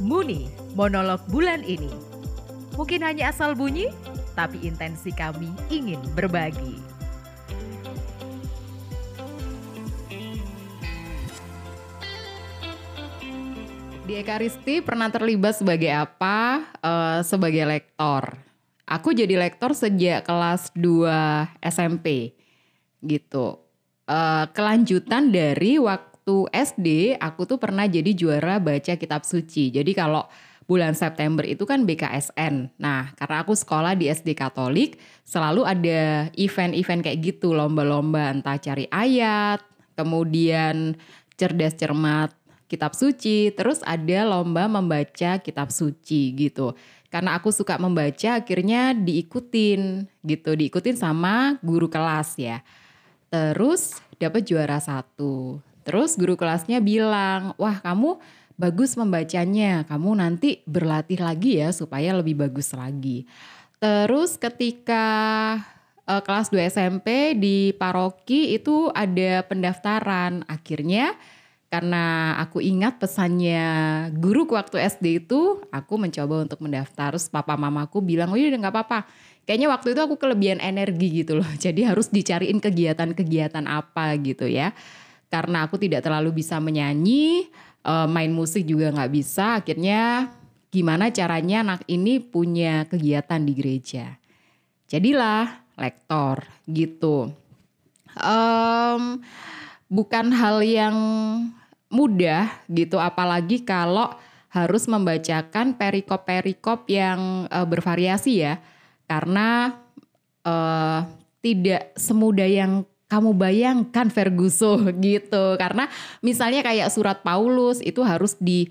Muni, monolog bulan ini. Mungkin hanya asal bunyi, tapi intensi kami ingin berbagi. Di Ekaristi pernah terlibat sebagai apa? Uh, sebagai lektor. Aku jadi lektor sejak kelas 2 SMP gitu. Uh, kelanjutan dari waktu SD, aku tuh pernah jadi juara baca kitab suci. Jadi kalau bulan September itu kan BKSN. Nah, karena aku sekolah di SD Katolik, selalu ada event-event kayak gitu, lomba-lomba entah cari ayat, kemudian cerdas cermat kitab suci, terus ada lomba membaca kitab suci gitu. Karena aku suka membaca, akhirnya diikutin gitu, diikutin sama guru kelas ya. Terus dapat juara satu. Terus guru kelasnya bilang, wah kamu bagus membacanya, kamu nanti berlatih lagi ya supaya lebih bagus lagi. Terus ketika uh, kelas 2 SMP di paroki itu ada pendaftaran, akhirnya karena aku ingat pesannya guru waktu SD itu, aku mencoba untuk mendaftar. Terus papa mamaku bilang, oh iya nggak apa-apa. Kayaknya waktu itu aku kelebihan energi gitu loh. Jadi harus dicariin kegiatan-kegiatan apa gitu ya. Karena aku tidak terlalu bisa menyanyi, eh, main musik juga nggak bisa. Akhirnya gimana caranya anak ini punya kegiatan di gereja. Jadilah lektor gitu. Um, bukan hal yang mudah gitu apalagi kalau harus membacakan perikop-perikop yang uh, bervariasi ya karena uh, tidak semudah yang kamu bayangkan Ferguso gitu karena misalnya kayak surat Paulus itu harus di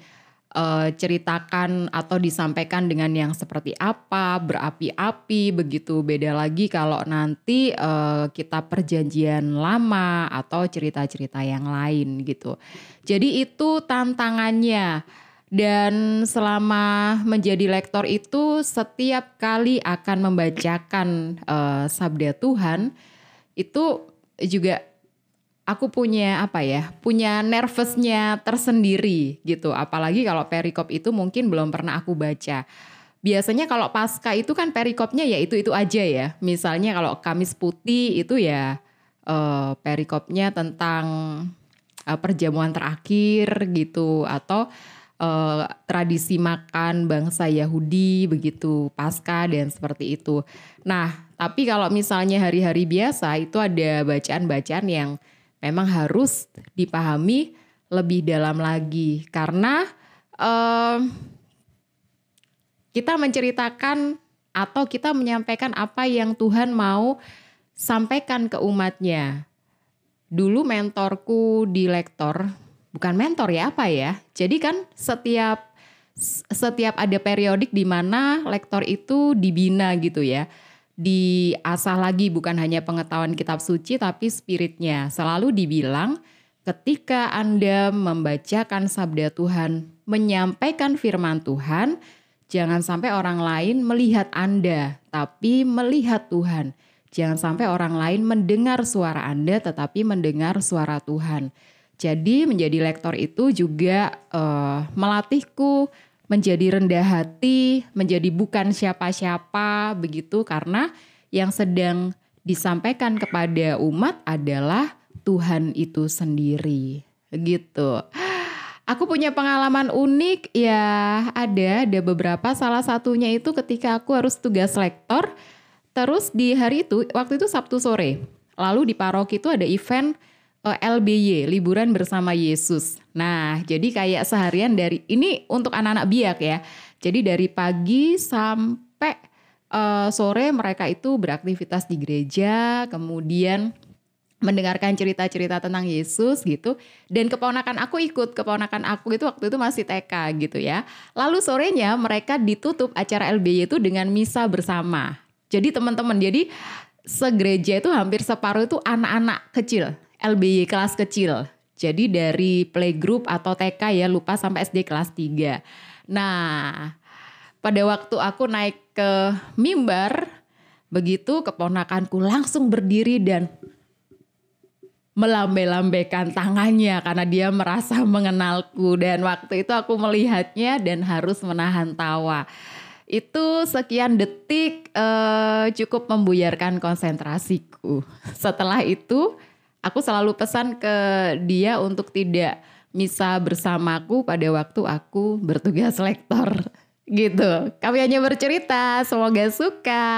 uh, ceritakan atau disampaikan dengan yang seperti apa, berapi-api begitu. Beda lagi kalau nanti uh, kita perjanjian lama atau cerita-cerita yang lain gitu. Jadi itu tantangannya. Dan selama menjadi lektor itu setiap kali akan membacakan uh, sabda Tuhan itu juga aku punya apa ya, punya nervousnya tersendiri gitu. Apalagi kalau perikop itu mungkin belum pernah aku baca. Biasanya kalau pasca itu kan perikopnya ya itu-itu aja ya. Misalnya kalau Kamis Putih itu ya uh, perikopnya tentang uh, perjamuan terakhir gitu atau uh, tradisi makan bangsa Yahudi begitu pasca dan seperti itu. Nah, tapi kalau misalnya hari-hari biasa itu ada bacaan-bacaan yang memang harus dipahami lebih dalam lagi karena um, kita menceritakan atau kita menyampaikan apa yang Tuhan mau sampaikan ke umatnya. Dulu mentorku di lektor, bukan mentor ya apa ya. Jadi kan setiap setiap ada periodik di mana lektor itu dibina gitu ya diasah lagi bukan hanya pengetahuan kitab suci tapi spiritnya. Selalu dibilang ketika Anda membacakan sabda Tuhan, menyampaikan firman Tuhan, jangan sampai orang lain melihat Anda, tapi melihat Tuhan. Jangan sampai orang lain mendengar suara Anda tetapi mendengar suara Tuhan. Jadi menjadi lektor itu juga uh, melatihku menjadi rendah hati, menjadi bukan siapa-siapa begitu karena yang sedang disampaikan kepada umat adalah Tuhan itu sendiri. Gitu. Aku punya pengalaman unik ya ada ada beberapa salah satunya itu ketika aku harus tugas lektor terus di hari itu waktu itu Sabtu sore lalu di paroki itu ada event LBY, liburan bersama Yesus. Nah, jadi kayak seharian dari ini untuk anak-anak biak ya. Jadi dari pagi sampai uh, sore mereka itu beraktivitas di gereja, kemudian mendengarkan cerita-cerita tentang Yesus gitu dan keponakan aku ikut keponakan aku itu waktu itu masih TK gitu ya lalu sorenya mereka ditutup acara LBY itu dengan misa bersama jadi teman-teman jadi segereja itu hampir separuh itu anak-anak kecil LBY kelas kecil. Jadi dari playgroup atau TK ya lupa sampai SD kelas 3. Nah, pada waktu aku naik ke mimbar, begitu keponakanku langsung berdiri dan melambai-lambaikan tangannya karena dia merasa mengenalku dan waktu itu aku melihatnya dan harus menahan tawa. Itu sekian detik uh, cukup membuyarkan konsentrasiku. Setelah itu aku selalu pesan ke dia untuk tidak misa bersamaku pada waktu aku bertugas lektor gitu. Kami hanya bercerita, semoga suka.